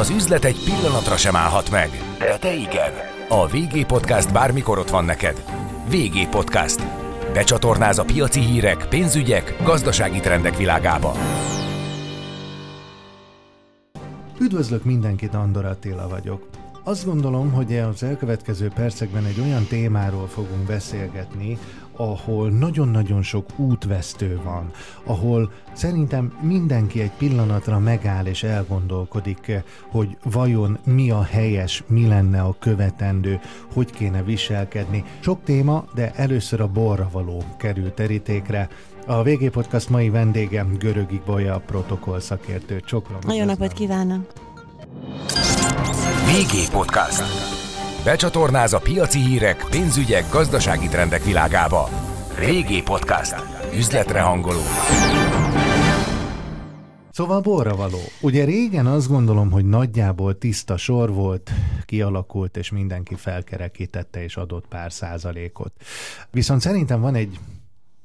Az üzlet egy pillanatra sem állhat meg, de te igen. A VG Podcast bármikor ott van neked. VG Podcast. Becsatornáz a piaci hírek, pénzügyek, gazdasági trendek világába. Üdvözlök mindenkit, Andor Attila vagyok. Azt gondolom, hogy az elkövetkező percekben egy olyan témáról fogunk beszélgetni, ahol nagyon-nagyon sok útvesztő van, ahol szerintem mindenki egy pillanatra megáll és elgondolkodik, hogy vajon mi a helyes, mi lenne a követendő, hogy kéne viselkedni. Sok téma, de először a borra való kerül terítékre. A VG Podcast mai vendége Görögi Bolya, protokoll szakértő. Csoklom. Nagyon napot kívánok! VG Podcast. Becsatornáz a piaci hírek, pénzügyek, gazdasági trendek világába. VG Podcast. Üzletre hangoló. Szóval borra való. Ugye régen azt gondolom, hogy nagyjából tiszta sor volt, kialakult, és mindenki felkerekítette és adott pár százalékot. Viszont szerintem van egy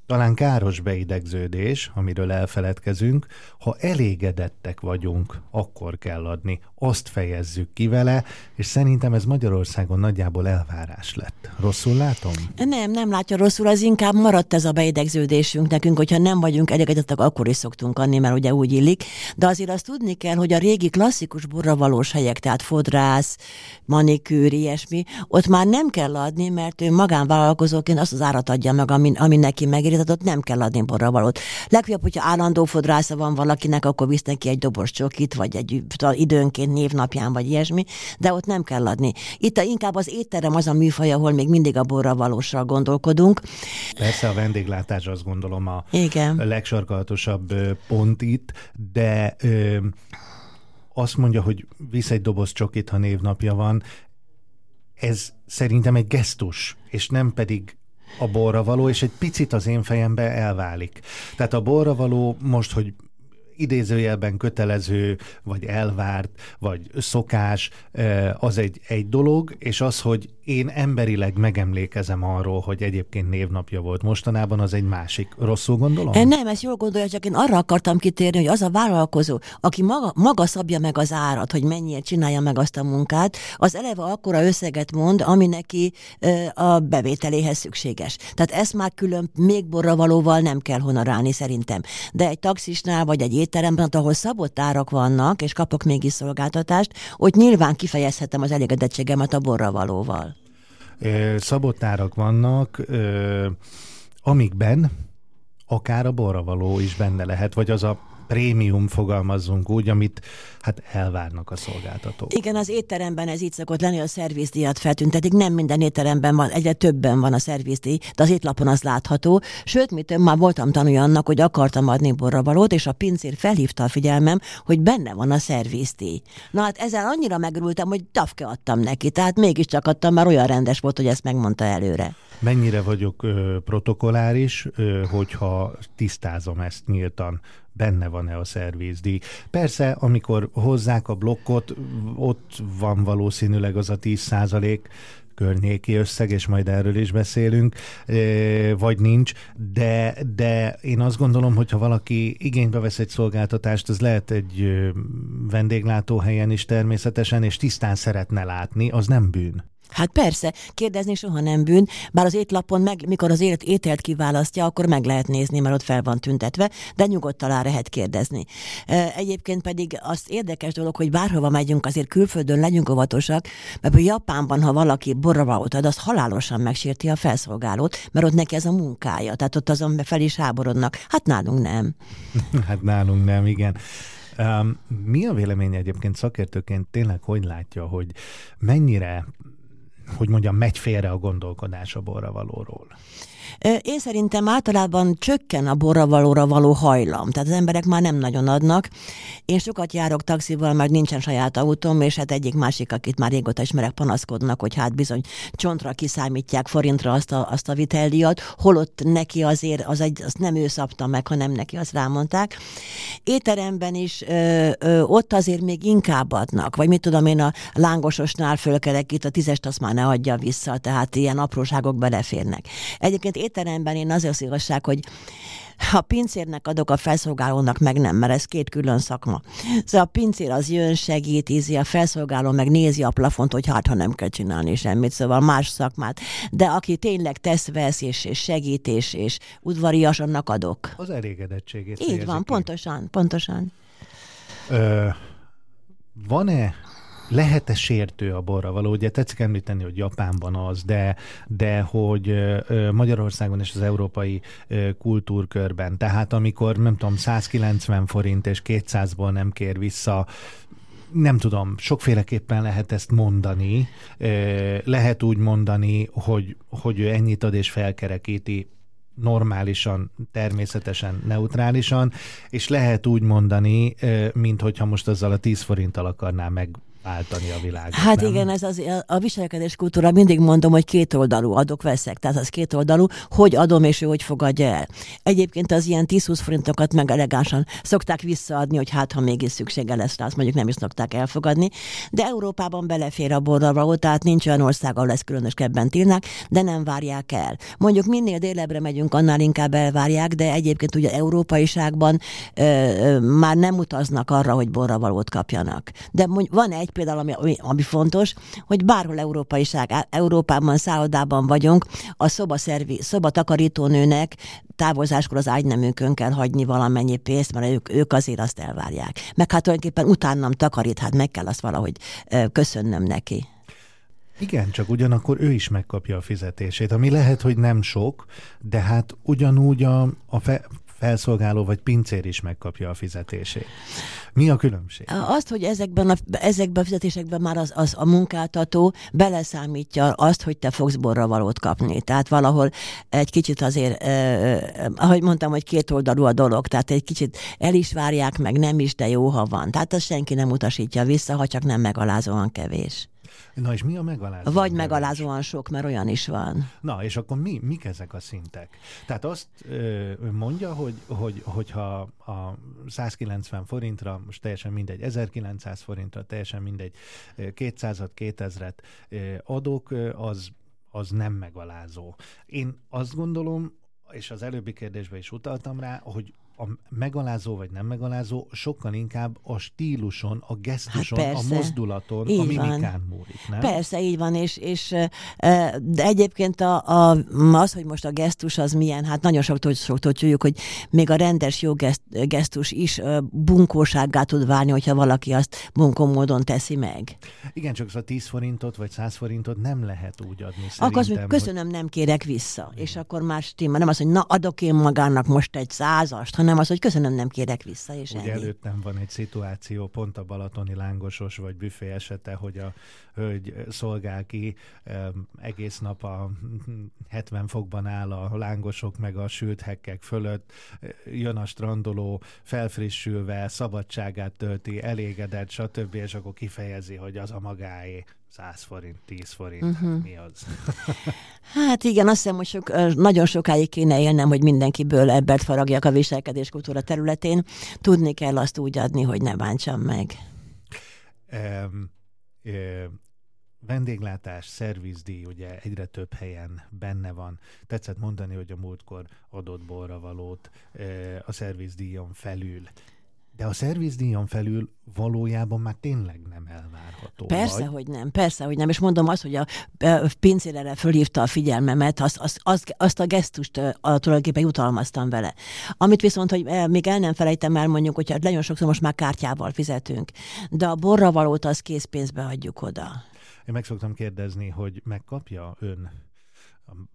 talán káros beidegződés, amiről elfeledkezünk, ha elégedettek vagyunk, akkor kell adni, azt fejezzük ki vele, és szerintem ez Magyarországon nagyjából elvárás lett. Rosszul látom? Nem, nem látja rosszul, az inkább maradt ez a beidegződésünk nekünk, hogyha nem vagyunk elégedettek, akkor is szoktunk adni, mert ugye úgy illik. De azért azt tudni kell, hogy a régi klasszikus borravalós helyek, tehát fodrász, manikűr, ilyesmi, ott már nem kell adni, mert ő magánvállalkozóként azt az árat adja meg, ami, ami neki megéri, ott nem kell adni borravalót. Legjobb, hogyha állandó fodrásza van valakinek, akkor visz neki egy dobos csokit, vagy egy időnként névnapján, vagy ilyesmi, de ott nem kell adni. Itt a, inkább az étterem az a műfaj, ahol még mindig a borra valósra gondolkodunk. Persze a vendéglátás azt gondolom a Igen. legsarkalatosabb pont itt, de ö, azt mondja, hogy visz egy doboz csokit, ha névnapja van, ez szerintem egy gesztus, és nem pedig a borra való, és egy picit az én fejembe elválik. Tehát a borra való most, hogy idézőjelben kötelező, vagy elvárt, vagy szokás, az egy, egy dolog, és az, hogy én emberileg megemlékezem arról, hogy egyébként névnapja volt mostanában, az egy másik. Rosszul gondolom? Nem, ezt jól gondolja, csak én arra akartam kitérni, hogy az a vállalkozó, aki maga, maga szabja meg az árat, hogy mennyire csinálja meg azt a munkát, az eleve akkora összeget mond, ami neki a bevételéhez szükséges. Tehát ezt már külön még borra valóval nem kell honorálni szerintem. De egy taxisnál, vagy egy étteremben, ahol szabott árak vannak, és kapok mégis szolgáltatást, hogy nyilván kifejezhetem az elégedettségemet a borra valóval. Szabott árak vannak, amikben akár a borravaló is benne lehet, vagy az a prémium fogalmazzunk úgy, amit hát elvárnak a szolgáltatók. Igen, az étteremben ez így szokott lenni, a szervizdíjat feltüntetik. Nem minden étteremben van, egyre többen van a szervizdíj, de az étlapon az látható. Sőt, mit már voltam tanulja annak, hogy akartam adni borravalót, és a pincér felhívta a figyelmem, hogy benne van a szervizdíj. Na hát ezzel annyira megörültem, hogy tafke adtam neki, tehát mégiscsak adtam, már olyan rendes volt, hogy ezt megmondta előre. Mennyire vagyok ö, protokoláris, ö, hogyha tisztázom ezt nyíltan benne van-e a szervizdíj. Persze, amikor hozzák a blokkot, ott van valószínűleg az a 10 százalék, környéki összeg, és majd erről is beszélünk, vagy nincs, de, de én azt gondolom, hogy ha valaki igénybe vesz egy szolgáltatást, az lehet egy vendéglátóhelyen is természetesen, és tisztán szeretne látni, az nem bűn. Hát persze, kérdezni soha nem bűn, bár az étlapon, meg, mikor az élet ételt kiválasztja, akkor meg lehet nézni, mert ott fel van tüntetve, de nyugodtan rá lehet kérdezni. Egyébként pedig az érdekes dolog, hogy bárhova megyünk, azért külföldön legyünk óvatosak, mert a Japánban, ha valaki borravaut ad, az halálosan megsérti a felszolgálót, mert ott neki ez a munkája, tehát ott azon fel is háborodnak. Hát nálunk nem. hát nálunk nem, igen. Um, mi a vélemény egyébként szakértőként tényleg hogy látja, hogy mennyire hogy mondjam, megy félre a gondolkodás a borravalóról? Én szerintem általában csökken a borravalóra való hajlam, tehát az emberek már nem nagyon adnak. Én sokat járok taxival, mert nincsen saját autóm, és hát egyik másik, akit már régóta ismerek, panaszkodnak, hogy hát bizony csontra kiszámítják forintra azt a, azt a viteldíjat, holott neki azért, az egy, azt nem ő szabta meg, hanem neki azt rámondták. Étteremben is ö, ö, ott azért még inkább adnak, vagy mit tudom én, a lángososnál fölkerek itt a tízest azt már ne adja vissza, tehát ilyen apróságok beleférnek. Egyébként étteremben én az az igazság, hogy a pincérnek adok, a felszolgálónak meg nem, mert ez két külön szakma. Szóval a pincér az jön, segít, ízi, a felszolgáló meg nézi a plafont, hogy hát, ha nem kell csinálni semmit, szóval más szakmát. De aki tényleg tesz, vesz, és, és segít, és, és udvarias, annak adok. Az elégedettségét. Így van, pontosan, pontosan. Ö, van-e lehet-e sértő a borra való? Ugye tetszik említeni, hogy Japánban az, de, de hogy Magyarországon és az európai kultúrkörben, tehát amikor nem tudom, 190 forint és 200-ból nem kér vissza nem tudom, sokféleképpen lehet ezt mondani. Lehet úgy mondani, hogy, hogy ő ennyit ad és felkerekíti normálisan, természetesen, neutrálisan, és lehet úgy mondani, mint hogyha most azzal a 10 forinttal akarná meg váltani a világot. Hát nem? igen, ez az, a viselkedés kultúra, mindig mondom, hogy két oldalú adok-veszek, tehát az két oldalú, hogy adom és ő hogy fogadja el. Egyébként az ilyen 10-20 forintokat meg elegánsan szokták visszaadni, hogy hát ha mégis szüksége lesz rá, azt mondjuk nem is szokták elfogadni, de Európában belefér a borral való, tehát nincs olyan ország, ahol lesz különösebben tilnak, de nem várják el. Mondjuk minél délebbre megyünk, annál inkább elvárják, de egyébként ugye európaiságban ö, ö, már nem utaznak arra, hogy borra valót kapjanak. De mondjuk, van egy például, ami, ami, ami fontos, hogy bárhol európaiság, Európában, szállodában vagyunk, a szobaszervi, szobatakarítónőnek távozáskor az ágynemünkön kell hagyni valamennyi pénzt, mert ők, ők azért azt elvárják. Meg hát tulajdonképpen utánam takarít, hát meg kell azt valahogy köszönnöm neki. Igen, csak ugyanakkor ő is megkapja a fizetését, ami lehet, hogy nem sok, de hát ugyanúgy a, a fe, felszolgáló vagy pincér is megkapja a fizetését. Mi a különbség? Azt, hogy ezekben a, ezekben a fizetésekben már az, az a munkáltató beleszámítja azt, hogy te fogsz borra valót kapni. Tehát valahol egy kicsit azért, eh, ahogy mondtam, hogy két oldalú a dolog, tehát egy kicsit el is várják, meg nem is, de jó, ha van. Tehát azt senki nem utasítja vissza, ha csak nem megalázóan kevés. Na és mi a megalázó? Vagy megalázóan sok, mert olyan is van. Na és akkor mi, mik ezek a szintek? Tehát azt ö, mondja, hogy, hogy, hogyha a 190 forintra, most teljesen mindegy, 1900 forintra, teljesen mindegy, 200-at, 2000-et adok, az, az nem megalázó. Én azt gondolom, és az előbbi kérdésben is utaltam rá, hogy a megalázó vagy nem megalázó sokkal inkább a stíluson, a gesztuson, hát a mozdulaton, így a mimikán van. múlik, nem? Persze, így van, és, és de egyébként a, a, az, hogy most a gesztus az milyen, hát nagyon soktól, soktól tudjuk, hogy még a rendes jó gesztus is bunkósággá tud válni, hogyha valaki azt bunkó módon teszi meg. Igen, csak az a 10 forintot vagy 100 forintot nem lehet úgy adni Akkor azt mondjuk, köszönöm, hogy... nem kérek vissza. Igen. És akkor más stimmel. Nem az, hogy na adok én magának most egy százast, hanem az, hogy köszönöm, nem kérek vissza, és Ugye ennyi. előttem van egy szituáció, pont a balatoni lángosos vagy büfé esete, hogy a hölgy szolgál ki, egész nap a 70 fokban áll a lángosok meg a sült hekkek fölött, jön a strandoló, felfrissülve, szabadságát tölti, elégedett, stb., és akkor kifejezi, hogy az a magáé. 100 forint, 10 forint, uh-huh. mi az? hát igen, azt hiszem, hogy sok, nagyon sokáig kéne élnem, hogy mindenkiből ebbet faragjak a viselkedéskultúra területén. Tudni kell azt úgy adni, hogy ne bántsam meg. Um, um, vendéglátás, szervizdíj, ugye egyre több helyen benne van. Tetszett mondani, hogy a múltkor adott borra valót a szervizdíjon felül. De a szervizdíjon felül valójában már tényleg nem elvárható. Persze, vagy? hogy nem, persze, hogy nem. És mondom azt, hogy a, a pincérere fölhívta a figyelmemet, azt, azt, azt, azt a gesztust a, tulajdonképpen jutalmaztam vele. Amit viszont, hogy még el nem felejtem el, mondjuk, hogy nagyon sokszor most már kártyával fizetünk, de a borra valót az készpénzbe adjuk oda. Én meg szoktam kérdezni, hogy megkapja ön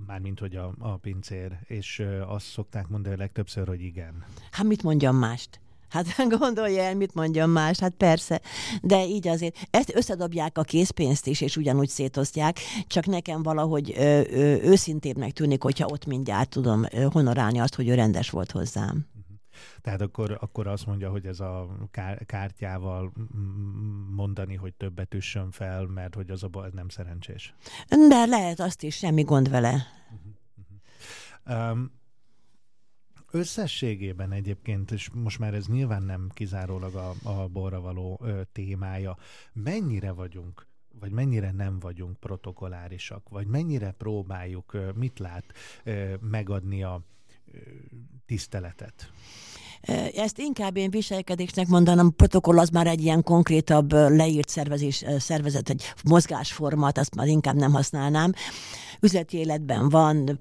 mármint, hogy a, a pincér, és azt szokták mondani legtöbbször, hogy igen. Hát mit mondjam mást? Hát gondolja el, mit mondjam más, hát persze. De így azért, ezt összedobják a készpénzt is, és ugyanúgy szétosztják, csak nekem valahogy ö, ö, őszintébbnek tűnik, hogyha ott mindjárt tudom honorálni azt, hogy ő rendes volt hozzám. Mhm. Tehát akkor, akkor azt mondja, hogy ez a kártyával mondani, hogy többet üssön fel, mert hogy az a baj nem szerencsés. De lehet azt is, semmi gond vele. Uh-huh, uh-huh. Um, Összességében egyébként, és most már ez nyilván nem kizárólag a, a borra való ö, témája, mennyire vagyunk vagy mennyire nem vagyunk protokolárisak, vagy mennyire próbáljuk, mit lát, megadni a tiszteletet? Ezt inkább én viselkedésnek mondanám, protokoll az már egy ilyen konkrétabb leírt szervezés, szervezet, egy mozgásformat, azt már inkább nem használnám üzleti életben van,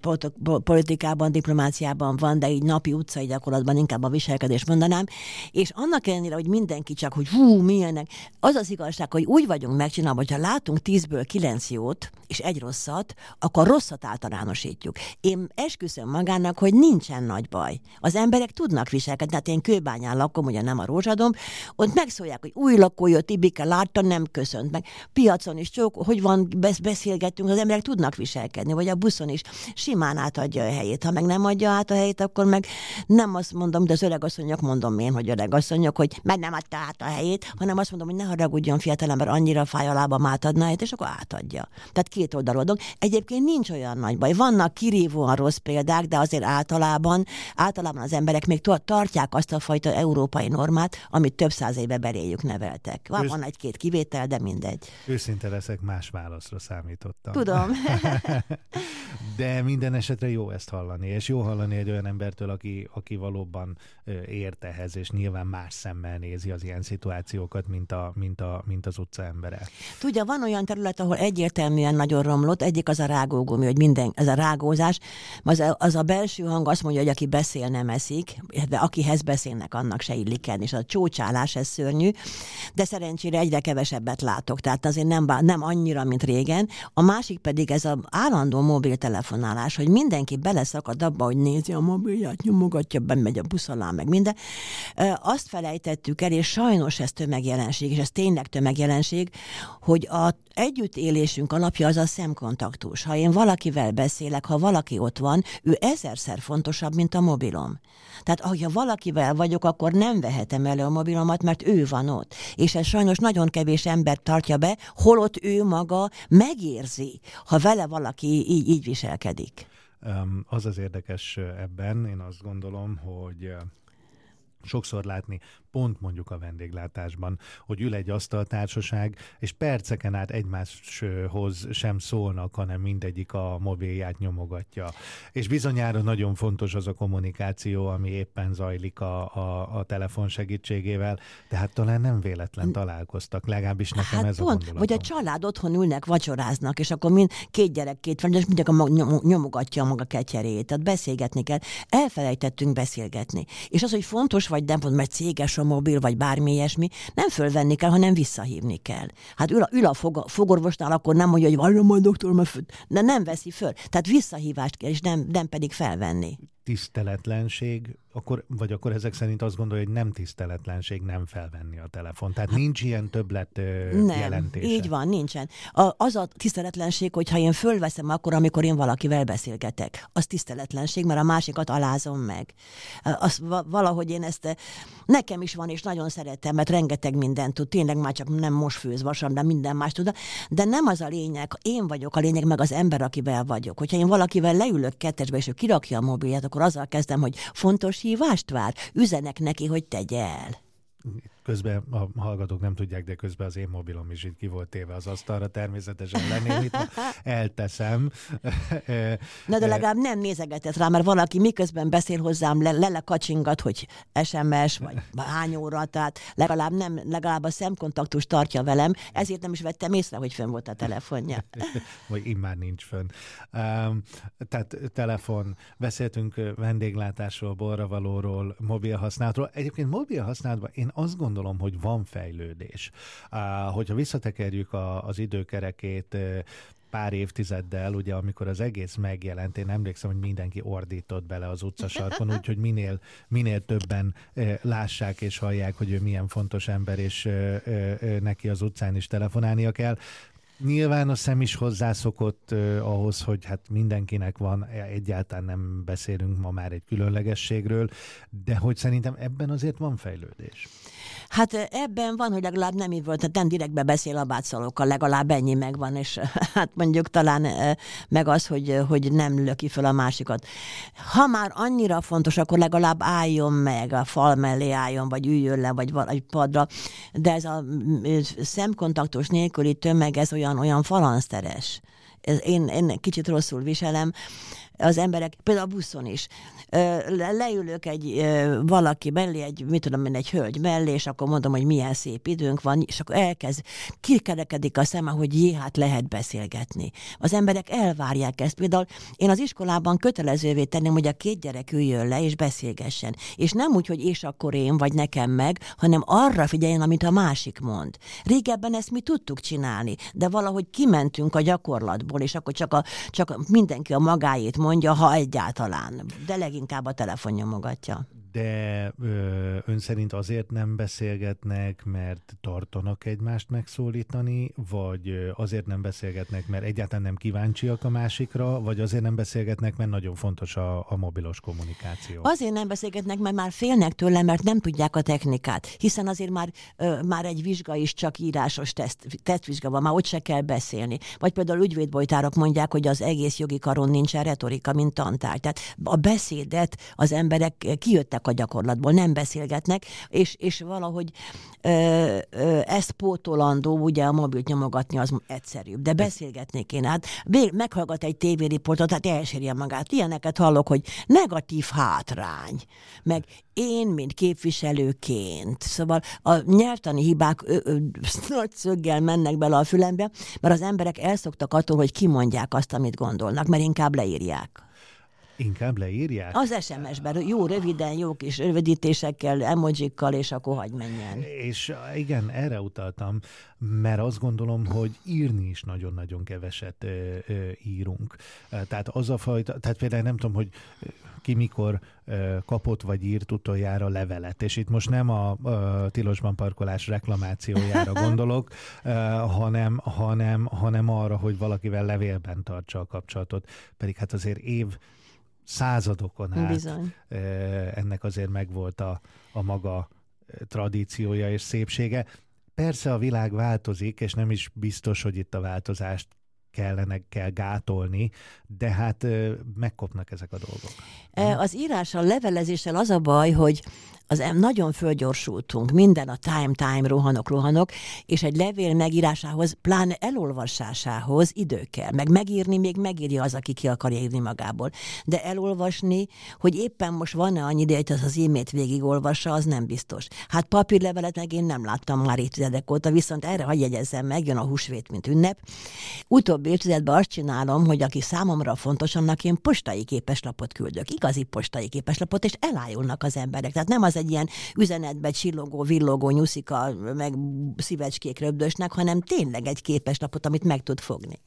politikában, diplomáciában van, de így napi utcai gyakorlatban inkább a viselkedés mondanám. És annak ellenére, hogy mindenki csak, hogy hú, milyenek, az az igazság, hogy úgy vagyunk megcsinálva, hogyha látunk tízből kilenc jót, és egy rosszat, akkor rosszat általánosítjuk. Én esküszöm magának, hogy nincsen nagy baj. Az emberek tudnak viselkedni, hát én kőbányán lakom, ugye nem a rózsadom, ott megszólják, hogy új lakó jött, Ibike látta, nem köszönt meg. Piacon is csak, hogy van, beszélgetünk, az emberek tudnak viselkedni vagy a buszon is simán átadja a helyét. Ha meg nem adja át a helyét, akkor meg nem azt mondom, de az öreg asszonyok mondom én, hogy öreg asszonyok, hogy meg nem adta át a helyét, hanem azt mondom, hogy ne haragudjon fiatalember, annyira fáj a lábam helyét, és akkor átadja. Tehát két oldalodok. Egyébként nincs olyan nagy baj. Vannak kirívóan rossz példák, de azért általában, általában az emberek még tartják azt a fajta európai normát, amit több száz éve beléjük neveltek. Van, Ősz... van egy-két kivétel, de mindegy. Őszinte leszek, más válaszra számítottam. Tudom. De minden esetre jó ezt hallani, és jó hallani egy olyan embertől, aki, aki valóban ért ehhez, és nyilván más szemmel nézi az ilyen szituációkat, mint, a, mint, a, mint az utca embere. Tudja, van olyan terület, ahol egyértelműen nagyon romlott, egyik az a rágógumi, hogy minden, ez a rágózás, az az a belső hang azt mondja, hogy aki beszél, nem eszik, de akihez beszélnek, annak se illik el, és a csócsálás, ez szörnyű, de szerencsére egyre kevesebbet látok, tehát azért nem, nem annyira, mint régen. A másik pedig ez a állandó mobiltelefonálás, hogy mindenki beleszakad abba, hogy nézi a mobilját, nyomogatja, bemegy a busz alá, meg minden. Azt felejtettük el, és sajnos ez tömegjelenség, és ez tényleg tömegjelenség, hogy a együttélésünk alapja az a szemkontaktus. Ha én valakivel beszélek, ha valaki ott van, ő ezerszer fontosabb, mint a mobilom. Tehát, ha valakivel vagyok, akkor nem vehetem elő a mobilomat, mert ő van ott. És ez sajnos nagyon kevés ember tartja be, holott ő maga megérzi, ha vele valaki így, így viselkedik. Az az érdekes ebben, én azt gondolom, hogy sokszor látni pont mondjuk a vendéglátásban, hogy ül egy asztaltársaság, és perceken át egymáshoz sem szólnak, hanem mindegyik a mobilját nyomogatja. És bizonyára nagyon fontos az a kommunikáció, ami éppen zajlik a, a, a telefon segítségével, tehát talán nem véletlen találkoztak, legalábbis nekem hát ez pont, a gondolatom. Vagy a család otthon ülnek, vacsoráznak, és akkor mind két gyerek, két van, és mindegyik nyomogatja a maga ketyerét, tehát beszélgetni kell. Elfelejtettünk beszélgetni. És az, hogy fontos vagy nem, mert céges a mobil, vagy bármi ilyesmi, nem fölvenni kell, hanem visszahívni kell. Hát ül a, ül a fog, fogorvosnál, akkor nem mondja, hogy várjam a doktor, de nem veszi föl. Tehát visszahívást kell, és nem, nem pedig felvenni tiszteletlenség, akkor, vagy akkor ezek szerint azt gondolja, hogy nem tiszteletlenség nem felvenni a telefon. Tehát nincs ilyen többlet ö, nem, jelentése. így van, nincsen. A, az a tiszteletlenség, hogyha én fölveszem akkor, amikor én valakivel beszélgetek. Az tiszteletlenség, mert a másikat alázom meg. Az, valahogy én ezt, nekem is van, és nagyon szeretem, mert rengeteg mindent tud. Tényleg már csak nem most főz vasam, de minden más tud. De nem az a lényeg, én vagyok a lényeg, meg az ember, akivel vagyok. Hogyha én valakivel leülök kettesbe, és ő kirakja a mobilját, akkor azzal kezdem, hogy fontos hívást vár, üzenek neki, hogy tegye el közben a hallgatók nem tudják, de közben az én mobilom is itt ki volt téve az asztalra, természetesen lennél itt, elteszem. Na de legalább nem nézegetett rá, mert valaki miközben beszél hozzám, le, le kacsingat, hogy SMS, vagy hány óra, tehát legalább nem, legalább a szemkontaktus tartja velem, ezért nem is vettem észre, hogy fönn volt a telefonja. vagy immár nincs fönn. Um, tehát telefon, beszéltünk vendéglátásról, borravalóról, mobil használatról. Egyébként mobil használatban én azt gondolom, gondolom, hogy van fejlődés. Hogyha visszatekerjük a, az időkerekét, pár évtizeddel, ugye amikor az egész megjelent, én emlékszem, hogy mindenki ordított bele az utcasarkon, úgyhogy minél, minél többen lássák és hallják, hogy ő milyen fontos ember, és neki az utcán is telefonálnia kell. Nyilván a szem is hozzászokott uh, ahhoz, hogy hát mindenkinek van, egyáltalán nem beszélünk ma már egy különlegességről, de hogy szerintem ebben azért van fejlődés. Hát ebben van, hogy legalább nem így volt, tehát nem direktbe beszél a bátszalókkal, legalább ennyi megvan, és hát mondjuk talán meg az, hogy, hogy nem löki fel a másikat. Ha már annyira fontos, akkor legalább álljon meg, a fal mellé álljon, vagy üljön le, vagy egy padra, de ez a szemkontaktus nélküli tömeg, ez olyan, olyan falanszteres. Én, én kicsit rosszul viselem, az emberek, például a buszon is, leülök egy valaki mellé, egy, mit tudom én, egy hölgy mellé, és akkor mondom, hogy milyen szép időnk van, és akkor elkezd, kikerekedik a szeme, hogy jé, hát lehet beszélgetni. Az emberek elvárják ezt. Például én az iskolában kötelezővé tenném, hogy a két gyerek üljön le, és beszélgessen. És nem úgy, hogy és akkor én, vagy nekem meg, hanem arra figyeljen, amit a másik mond. Régebben ezt mi tudtuk csinálni, de valahogy kimentünk a gyakorlatból, és akkor csak, a, csak mindenki a magáét mondja, ha egyáltalán. De leginkább a telefonnyomogatja de ö, ön szerint azért nem beszélgetnek, mert tartanak egymást megszólítani, vagy azért nem beszélgetnek, mert egyáltalán nem kíváncsiak a másikra, vagy azért nem beszélgetnek, mert nagyon fontos a, a mobilos kommunikáció? Azért nem beszélgetnek, mert már félnek tőle, mert nem tudják a technikát, hiszen azért már, ö, már egy vizsga is csak írásos teszt, tesztvizsga van, már ott se kell beszélni. Vagy például ügyvédbolytárok mondják, hogy az egész jogi karon nincsen retorika, mint tantár. Tehát a beszédet az emberek kijöttek a gyakorlatból, nem beszélgetnek, és, és valahogy ö, ö, ezt pótolandó, ugye a mobilt nyomogatni az egyszerűbb, de beszélgetni kéne. Hát meghallgat egy tévériportot, tehát elsírja magát. Ilyeneket hallok, hogy negatív hátrány, meg én, mint képviselőként. Szóval a nyelvtani hibák ö, ö, nagy szöggel mennek bele a fülembe, mert az emberek elszoktak attól, hogy kimondják azt, amit gondolnak, mert inkább leírják. Inkább leírják? Az SMS-ben, jó röviden, jó kis rövidítésekkel, emojikkal, és akkor hagy menjen. És igen, erre utaltam, mert azt gondolom, hogy írni is nagyon-nagyon keveset ö, ö, írunk. Tehát az a fajta, tehát például nem tudom, hogy ki mikor ö, kapott vagy írt utoljára levelet, és itt most nem a ö, tilosban parkolás reklamációjára gondolok, ö, hanem, hanem, hanem arra, hogy valakivel levélben tartsa a kapcsolatot. Pedig hát azért év századokon át Bizony. ennek azért megvolt a, a maga tradíciója és szépsége. Persze a világ változik, és nem is biztos, hogy itt a változást kellene kell gátolni, de hát megkopnak ezek a dolgok. Az írással, levelezéssel az a baj, hogy az nagyon fölgyorsultunk, minden a time-time, rohanok, rohanok, és egy levél megírásához, pláne elolvasásához idő kell. Meg megírni még megírja az, aki ki akarja írni magából. De elolvasni, hogy éppen most van-e annyi ideje, hogy az az e-mailt végigolvassa, az nem biztos. Hát papírlevelet meg én nem láttam már évtizedek óta, viszont erre hagyj jegyezzem meg, jön a húsvét, mint ünnep. Utóbbi évtizedben azt csinálom, hogy aki számomra fontos, annak én postai képeslapot küldök. Igazi postai képeslapot, és elájulnak az emberek. Tehát nem az egy ilyen üzenetbe csillogó, villogó nyuszika, meg szívecskék röbdösnek, hanem tényleg egy képeslapot, amit meg tud fogni.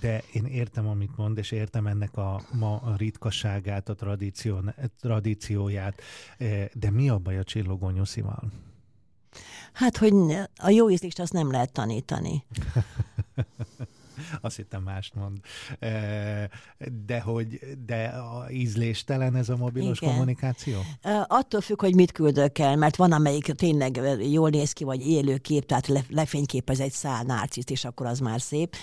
De én értem, amit mond, és értem ennek a, ma a ritkaságát, a tradíció, tradícióját, eh, de mi a baj a csillogó nyuszival? Hát, hogy a jó ízlést azt nem lehet tanítani. azt hittem mást mond. De hogy de a ízléstelen ez a mobilos Igen. kommunikáció? Attól függ, hogy mit küldök el, mert van, amelyik tényleg jól néz ki, vagy élő kép, tehát le, lefényképez egy szál nárciszt, és akkor az már szép.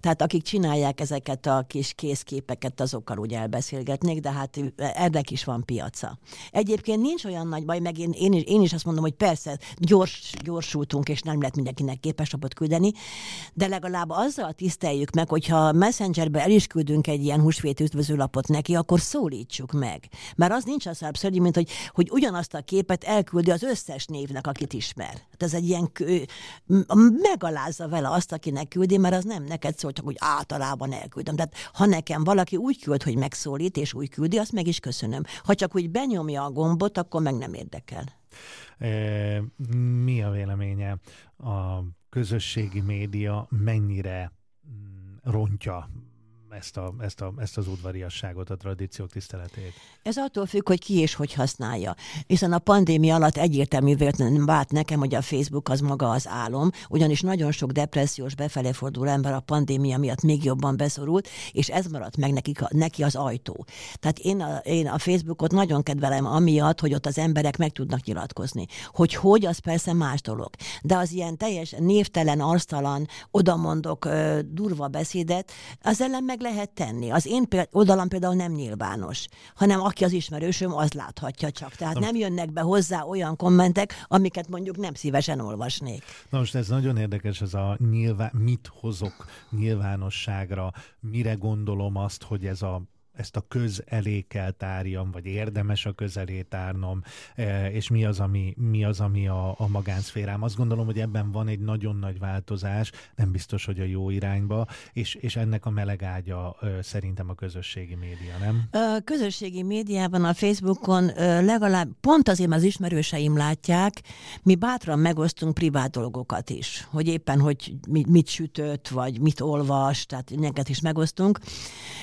Tehát akik csinálják ezeket a kis készképeket, azokkal úgy elbeszélgetnék, de hát ennek is van piaca. Egyébként nincs olyan nagy baj, meg én, én, is, én is azt mondom, hogy persze gyors, gyorsultunk, és nem lehet mindenkinek képeslapot küldeni, de legalább azzal tisztel tiszteljük meg, hogyha Messengerbe el is küldünk egy ilyen húsvét üdvözőlapot neki, akkor szólítsuk meg. Mert az nincs az abszurd, mint hogy, hogy ugyanazt a képet elküldi az összes névnek, akit ismer. Hát ez egy ilyen kő, megalázza vele azt, akinek küldi, mert az nem neked szól, csak hogy általában elküldöm. Tehát ha nekem valaki úgy küld, hogy megszólít, és úgy küldi, azt meg is köszönöm. Ha csak úgy benyomja a gombot, akkor meg nem érdekel. E, mi a véleménye? A közösségi média mennyire rontja ezt, a, ezt, a, ezt az udvariasságot, a tradíciók tiszteletét? Ez attól függ, hogy ki és hogy használja. Hiszen a pandémia alatt egyértelművé vált nekem, hogy a Facebook az maga az álom, ugyanis nagyon sok depressziós befele fordul ember a pandémia miatt még jobban beszorult, és ez maradt meg neki, neki az ajtó. Tehát én a, én a Facebookot nagyon kedvelem amiatt, hogy ott az emberek meg tudnak nyilatkozni. Hogy hogy, az persze más dolog. De az ilyen teljes névtelen, arctalan, odamondok durva beszédet, az ellen meg lehet tenni. Az én péld, oldalam például nem nyilvános, hanem aki az ismerősöm, az láthatja csak. Tehát nem jönnek be hozzá olyan kommentek, amiket mondjuk nem szívesen olvasnék. Na most ez nagyon érdekes, ez a nyilván, mit hozok nyilvánosságra, mire gondolom azt, hogy ez a ezt a köz elé kell tárjam, vagy érdemes a köz elé tárnom, e, és mi az, ami, mi az, ami a, a magánszférám. Azt gondolom, hogy ebben van egy nagyon nagy változás, nem biztos, hogy a jó irányba, és, és ennek a melegágya szerintem a közösségi média, nem? A közösségi médiában, a Facebookon legalább pont azért, az ismerőseim látják, mi bátran megosztunk privát dolgokat is, hogy éppen, hogy mit sütött, vagy mit olvas, tehát ilyeneket is megosztunk.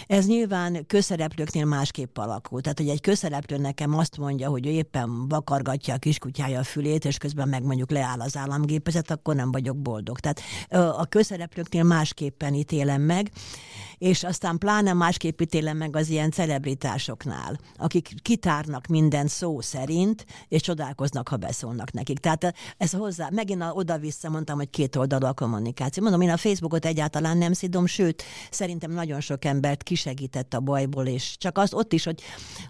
Ez nyilván köz közszereplőknél másképp alakul. Tehát, hogy egy közszereplő nekem azt mondja, hogy ő éppen vakargatja a kiskutyája a fülét, és közben meg mondjuk leáll az államgépezet, akkor nem vagyok boldog. Tehát a közszereplőknél másképpen ítélem meg, és aztán pláne másképp ítélem meg az ilyen celebritásoknál, akik kitárnak minden szó szerint, és csodálkoznak, ha beszólnak nekik. Tehát ez hozzá, megint oda-vissza mondtam, hogy két oldalú a kommunikáció. Mondom, én a Facebookot egyáltalán nem szidom, sőt, szerintem nagyon sok embert kisegített a bajból, és csak az ott is, hogy,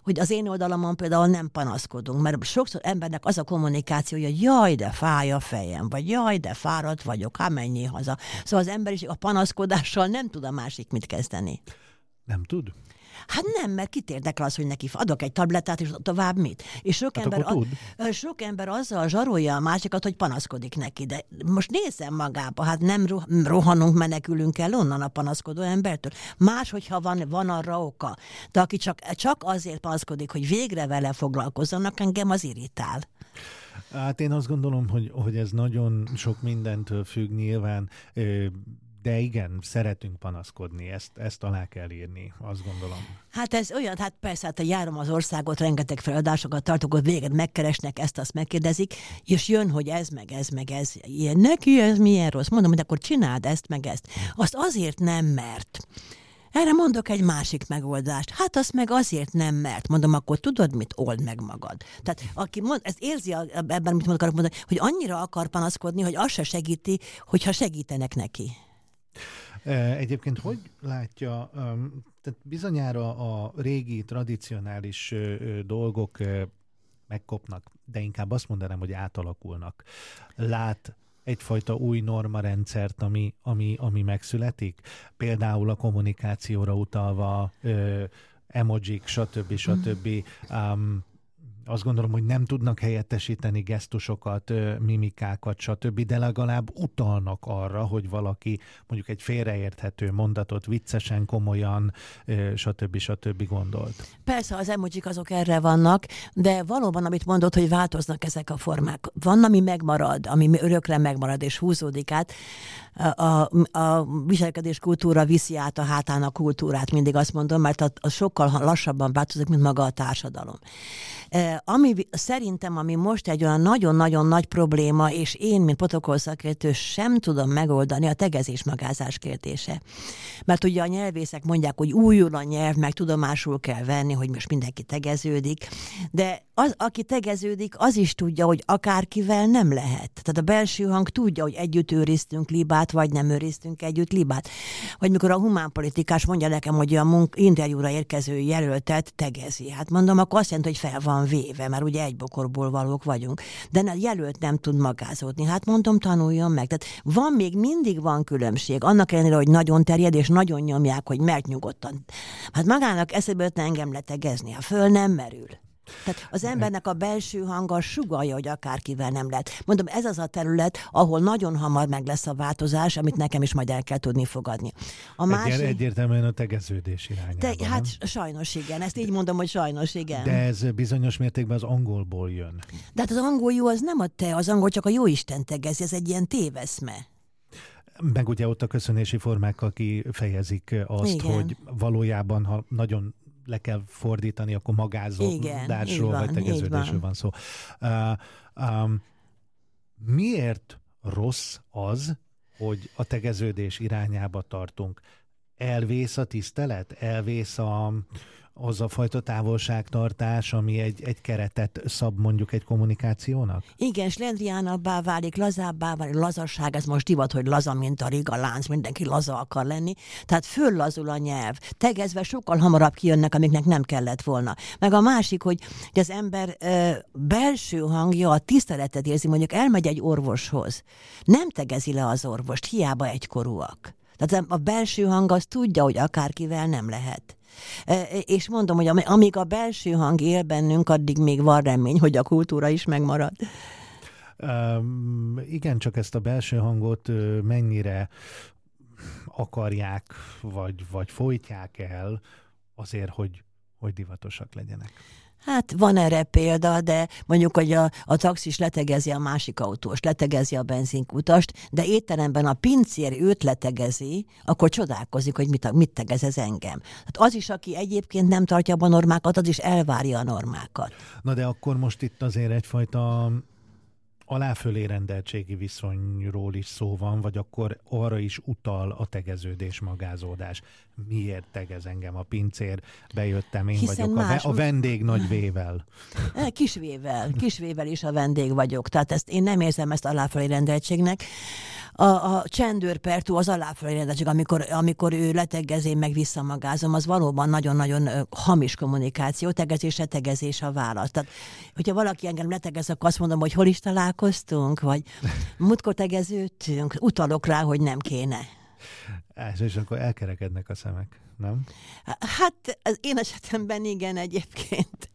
hogy az én oldalamon például nem panaszkodunk, mert sokszor embernek az a kommunikáció, hogy jaj, de fáj a fejem, vagy jaj, de fáradt vagyok, hát mennyi haza. Szóval az ember is a panaszkodással nem tud a másik mit kezdeni. Nem tud? Hát nem, mert kit érdekel az, hogy neki adok egy tablettát, és tovább mit? És sok, hát ember. A, sok ember azzal zsarolja a másikat, hogy panaszkodik neki. De most nézem magába, hát nem rohanunk, menekülünk el onnan a panaszkodó embertől. Más, hogyha van, van arra oka. De aki csak, csak azért panaszkodik, hogy végre vele foglalkozzanak, engem az irritál. Hát én azt gondolom, hogy, hogy ez nagyon sok mindentől függ nyilván de igen, szeretünk panaszkodni, ezt, ezt alá kell írni, azt gondolom. Hát ez olyan, hát persze, hát járom az országot, rengeteg feladásokat tartok, hogy véged megkeresnek, ezt azt megkérdezik, és jön, hogy ez meg ez meg ez, ilyen, neki ez milyen rossz. Mondom, hogy akkor csináld ezt meg ezt. Azt azért nem mert. Erre mondok egy másik megoldást. Hát azt meg azért nem mert. Mondom, akkor tudod mit? Old meg magad. Tehát aki mond, ez érzi ebben, mit akarok mondani, hogy annyira akar panaszkodni, hogy az se segíti, hogyha segítenek neki. Egyébként hogy látja, tehát bizonyára a régi, tradicionális dolgok megkopnak, de inkább azt mondanám, hogy átalakulnak. Lát egyfajta új normarendszert, ami, ami, ami megszületik? Például a kommunikációra utalva, emojik, stb. stb. Um, azt gondolom, hogy nem tudnak helyettesíteni gesztusokat, mimikákat, stb., de legalább utalnak arra, hogy valaki mondjuk egy félreérthető mondatot viccesen, komolyan, stb. stb. gondolt. Persze, az emojik azok erre vannak, de valóban, amit mondod, hogy változnak ezek a formák. Van, ami megmarad, ami örökre megmarad és húzódik át. A, a, a viselkedés kultúra viszi át a hátán a kultúrát, mindig azt mondom, mert az sokkal lassabban változik, mint maga a társadalom. Ami szerintem, ami most egy olyan nagyon-nagyon nagy probléma, és én, mint protokollszakértő sem tudom megoldani, a tegezés-magázás kérdése. Mert ugye a nyelvészek mondják, hogy újul a nyelv, meg tudomásul kell venni, hogy most mindenki tegeződik, de az, aki tegeződik, az is tudja, hogy akárkivel nem lehet. Tehát a belső hang tudja, hogy együtt őriztünk libát, vagy nem őriztünk együtt libát. Vagy mikor a humánpolitikás mondja nekem, hogy a munk- interjúra érkező jelöltet tegezi. Hát mondom, akkor azt jelenti, hogy fel van véve, mert ugye egy bokorból valók vagyunk. De a jelölt nem tud magázódni. Hát mondom, tanuljon meg. Tehát van még mindig van különbség. Annak ellenére, hogy nagyon terjed, és nagyon nyomják, hogy mert nyugodtan. Hát magának eszébe engem letegezni, ha föl nem merül. Tehát az embernek a belső hanga sugalja, hogy akárkivel nem lehet. Mondom, ez az a terület, ahol nagyon hamar meg lesz a változás, amit nekem is majd el kell tudni fogadni. A másik... Egyértelműen a tegeződés irányába. Te, hát nem? sajnos igen, ezt így mondom, hogy sajnos igen. De ez bizonyos mértékben az angolból jön. De hát az angol jó az nem a te, az angol csak a jó Isten tegezi, ez egy ilyen téveszme. Meg ugye ott a köszönési formák, kifejezik azt, Igen. hogy valójában, ha nagyon le kell fordítani, akkor magázódásról vagy tegeződésről van szó. Uh, um, miért rossz az, hogy a tegeződés irányába tartunk? Elvész a tisztelet? Elvész a, az a fajta távolságtartás, ami egy, egy keretet szab mondjuk egy kommunikációnak? Igen, slendriánabbá válik, lazábbá válik, lazasság, ez most divat, hogy laza, mint a riga lánc, mindenki laza akar lenni. Tehát föllazul a nyelv, tegezve sokkal hamarabb kijönnek, amiknek nem kellett volna. Meg a másik, hogy, az ember ö, belső hangja a tiszteletet érzi, mondjuk elmegy egy orvoshoz, nem tegezi le az orvost, hiába egykorúak. Tehát a belső hang az tudja, hogy akárkivel nem lehet. És mondom, hogy amíg a belső hang él bennünk, addig még van remény, hogy a kultúra is megmarad. Um, igen, csak ezt a belső hangot mennyire akarják, vagy, vagy folytják el azért, hogy, hogy divatosak legyenek. Hát van erre példa, de mondjuk, hogy a, a taxis letegezi a másik autós, letegezi a benzinkutast, de étteremben a pincér őt letegezi, akkor csodálkozik, hogy mit, mit tegez ez engem. Hát az is, aki egyébként nem tartja a normákat, az is elvárja a normákat. Na de akkor most itt azért egyfajta aláfölé rendeltségi viszonyról is szó van, vagy akkor arra is utal a tegeződés, magázódás. Miért tegez engem a pincér? Bejöttem, én Hiszen vagyok más... a, a vendég nagy vével. Kisvével, kisvével is a vendég vagyok. Tehát ezt én nem érzem ezt aláfölé rendeltségnek a, a csendőrpertú az aláfölé amikor, amikor ő letegez, én meg visszamagázom, az valóban nagyon-nagyon hamis kommunikáció, tegezés a válasz. Tehát, hogyha valaki engem letegez, akkor azt mondom, hogy hol is találkoztunk, vagy múltkor tegeződtünk, utalok rá, hogy nem kéne. És akkor elkerekednek a szemek, nem? Hát az én esetemben igen egyébként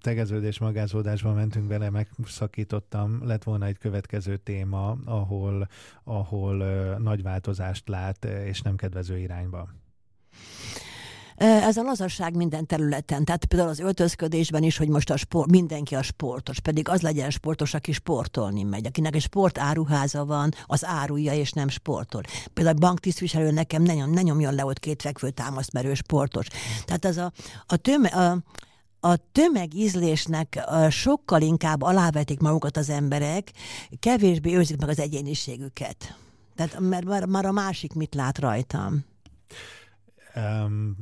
tegeződés magázódásba mentünk bele, megszakítottam, lett volna egy következő téma, ahol, ahol nagy változást lát, és nem kedvező irányba. Ez a lazasság minden területen, tehát például az öltözködésben is, hogy most a sport, mindenki a sportos, pedig az legyen sportos, aki sportolni megy, akinek egy sportáruháza van, az árulja és nem sportol. Például a banktisztviselő nekem ne, nyom, ne nyomjon le ott két fekvő támaszt, mert ő sportos. Tehát ez a, a, töme, a a tömegízlésnek sokkal inkább alávetik magukat az emberek, kevésbé őrzik meg az egyéniségüket. Tehát mert már, már a másik mit lát rajtam. Um,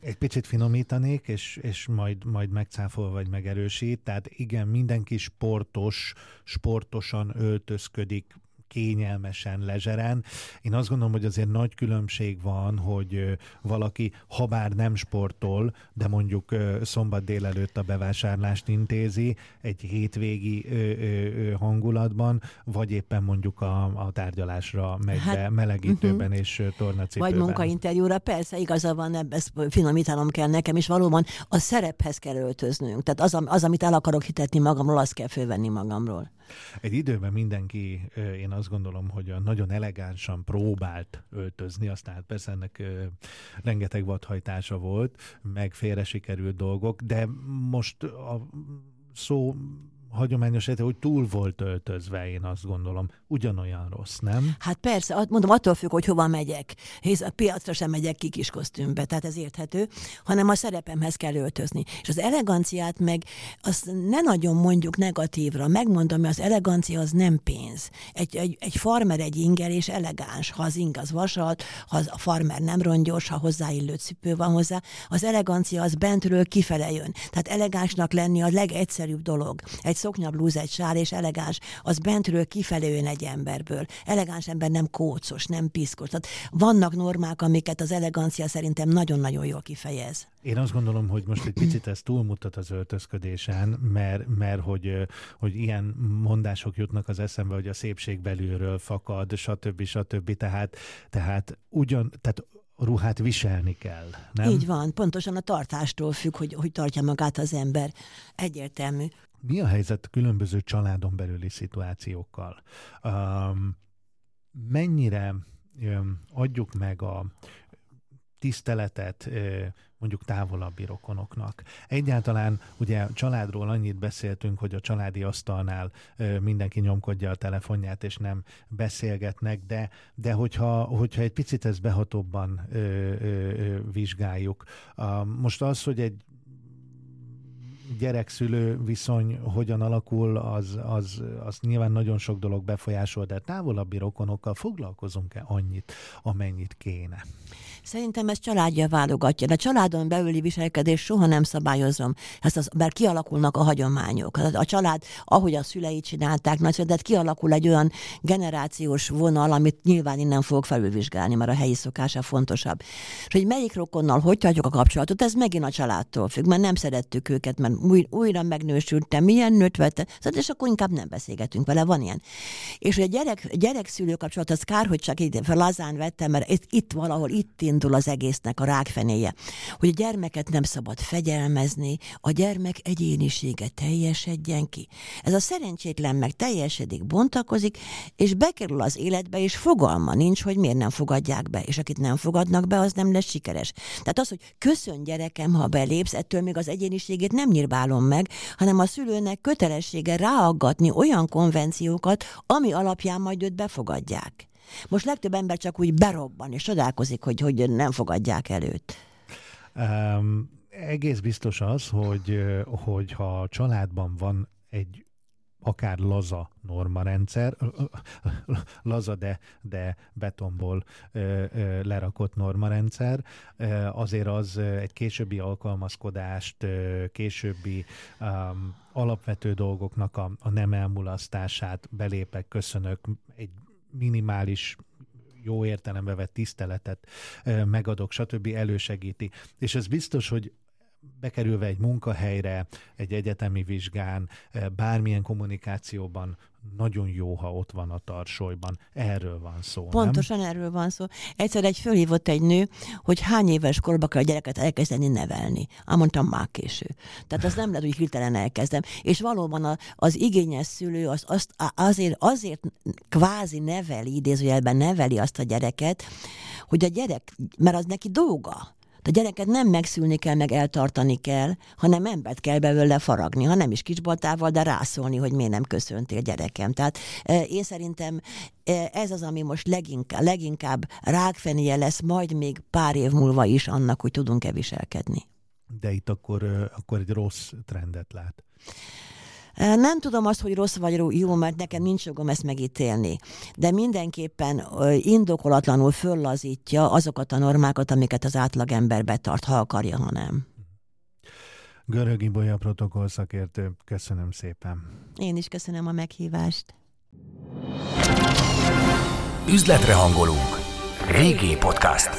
egy picit finomítanék, és, és majd, majd megcáfol vagy megerősít. Tehát igen, mindenki sportos, sportosan öltözködik, kényelmesen, lezseren. Én azt gondolom, hogy azért nagy különbség van, hogy valaki, ha bár nem sportol, de mondjuk szombat délelőtt a bevásárlást intézi egy hétvégi hangulatban, vagy éppen mondjuk a, a tárgyalásra megy hát, be melegítőben uh-huh. és tornacipőben. Vagy munkainterjúra, persze, igaza van, ezt finomítanom kell nekem, és valóban a szerephez kell öltöznünk. Tehát az, az amit el akarok hitetni magamról, azt kell fölvenni magamról. Egy időben mindenki, én azt gondolom, hogy nagyon elegánsan próbált öltözni, aztán hát persze ennek rengeteg vadhajtása volt, meg félre sikerült dolgok, de most a szó hagyományos eset, hogy túl volt öltözve, én azt gondolom. Ugyanolyan rossz, nem? Hát persze, mondom, attól függ, hogy hova megyek. Hisz a piacra sem megyek ki kis kosztümbe, tehát ez érthető, hanem a szerepemhez kell öltözni. És az eleganciát meg azt ne nagyon mondjuk negatívra. Megmondom, hogy az elegancia az nem pénz. Egy, egy, egy farmer egy inger és elegáns. Ha az ing az vasalt, ha a farmer nem rongyos, ha hozzáillő cipő van hozzá, az elegancia az bentről kifele jön. Tehát elegánsnak lenni a legegyszerűbb dolog. Egy szoknya, blúz, egy sár és elegáns, az bentről kifelé jön egy emberből. Elegáns ember nem kócos, nem piszkos. Tehát vannak normák, amiket az elegancia szerintem nagyon-nagyon jól kifejez. Én azt gondolom, hogy most egy picit ez túlmutat az öltözködésen, mert, mert hogy, hogy ilyen mondások jutnak az eszembe, hogy a szépség belülről fakad, stb. stb. Tehát, tehát ugyan, tehát ruhát viselni kell, nem? Így van, pontosan a tartástól függ, hogy, hogy tartja magát az ember. Egyértelmű. Mi a helyzet különböző családon belüli szituációkkal? Um, mennyire um, adjuk meg a tiszteletet, mondjuk távolabbi rokonoknak. Egyáltalán ugye családról annyit beszéltünk, hogy a családi asztalnál mindenki nyomkodja a telefonját, és nem beszélgetnek, de, de hogyha, hogyha egy picit ezt behatóbban vizsgáljuk. Most az, hogy egy gyerek-szülő viszony hogyan alakul, az, az, az nyilván nagyon sok dolog befolyásol, de távolabbi rokonokkal foglalkozunk-e annyit, amennyit kéne? Szerintem ez családja válogatja. De családon belüli viselkedés soha nem szabályozom, ezt az, mert kialakulnak a hagyományok. A család, ahogy a szüleit csinálták, nagyszületett, kialakul egy olyan generációs vonal, amit nyilván innen fogok felülvizsgálni, mert a helyi szokása fontosabb. És hogy melyik rokonnal hogy tartjuk a kapcsolatot, ez megint a családtól függ, mert nem szerettük őket, mert új, újra megnősültem, milyen nőt vette, és akkor inkább nem beszélgetünk vele, van ilyen. És hogy a gyerek, gyerek-szülő kapcsolat, az kár, hogy csak itt lazán vettem, mert itt, itt valahol itt indul az egésznek a rákfenéje, hogy a gyermeket nem szabad fegyelmezni, a gyermek egyénisége teljesedjen ki. Ez a szerencsétlen meg teljesedik, bontakozik, és bekerül az életbe, és fogalma nincs, hogy miért nem fogadják be, és akit nem fogadnak be, az nem lesz sikeres. Tehát az, hogy köszön gyerekem, ha belépsz, ettől még az egyéniségét nem nyírbálom meg, hanem a szülőnek kötelessége ráaggatni olyan konvenciókat, ami alapján majd őt befogadják. Most legtöbb ember csak úgy berobban, és csodálkozik, hogy, hogy nem fogadják előtt. Um, egész biztos az, hogy, hogy ha a családban van egy akár laza normarendszer, laza, de, de betonból ö, ö, lerakott normarendszer, ö, azért az egy későbbi alkalmazkodást, ö, későbbi um, alapvető dolgoknak a, a nem elmulasztását belépek, köszönök, egy minimális jó értelembe vett tiszteletet megadok, stb. elősegíti. És ez biztos, hogy bekerülve egy munkahelyre, egy egyetemi vizsgán, bármilyen kommunikációban nagyon jó, ha ott van a tarsolyban. Erről van szó, Pontosan nem? erről van szó. Egyszer egy fölhívott egy nő, hogy hány éves korban kell a gyereket elkezdeni nevelni. Ám mondtam, már késő. Tehát az nem lehet, hogy hirtelen elkezdem. És valóban a, az igényes szülő az, azt, azért, azért kvázi neveli, idézőjelben neveli azt a gyereket, hogy a gyerek, mert az neki dolga a gyereket nem megszülni kell, meg eltartani kell, hanem embert kell belőle faragni, ha nem is kisbaltával, de rászólni, hogy miért nem köszöntél gyerekem. Tehát e, én szerintem e, ez az, ami most leginkább, leginkább rákfenéje lesz, majd még pár év múlva is annak, hogy tudunk-e viselkedni. De itt akkor, akkor egy rossz trendet lát. Nem tudom azt, hogy rossz vagy jó, mert nekem nincs jogom ezt megítélni. De mindenképpen indokolatlanul föllazítja azokat a normákat, amiket az átlagember betart, ha akarja, ha nem. Görögi Bolya protokoll szakértő, köszönöm szépen. Én is köszönöm a meghívást. Üzletre hangolunk. Régi podcast.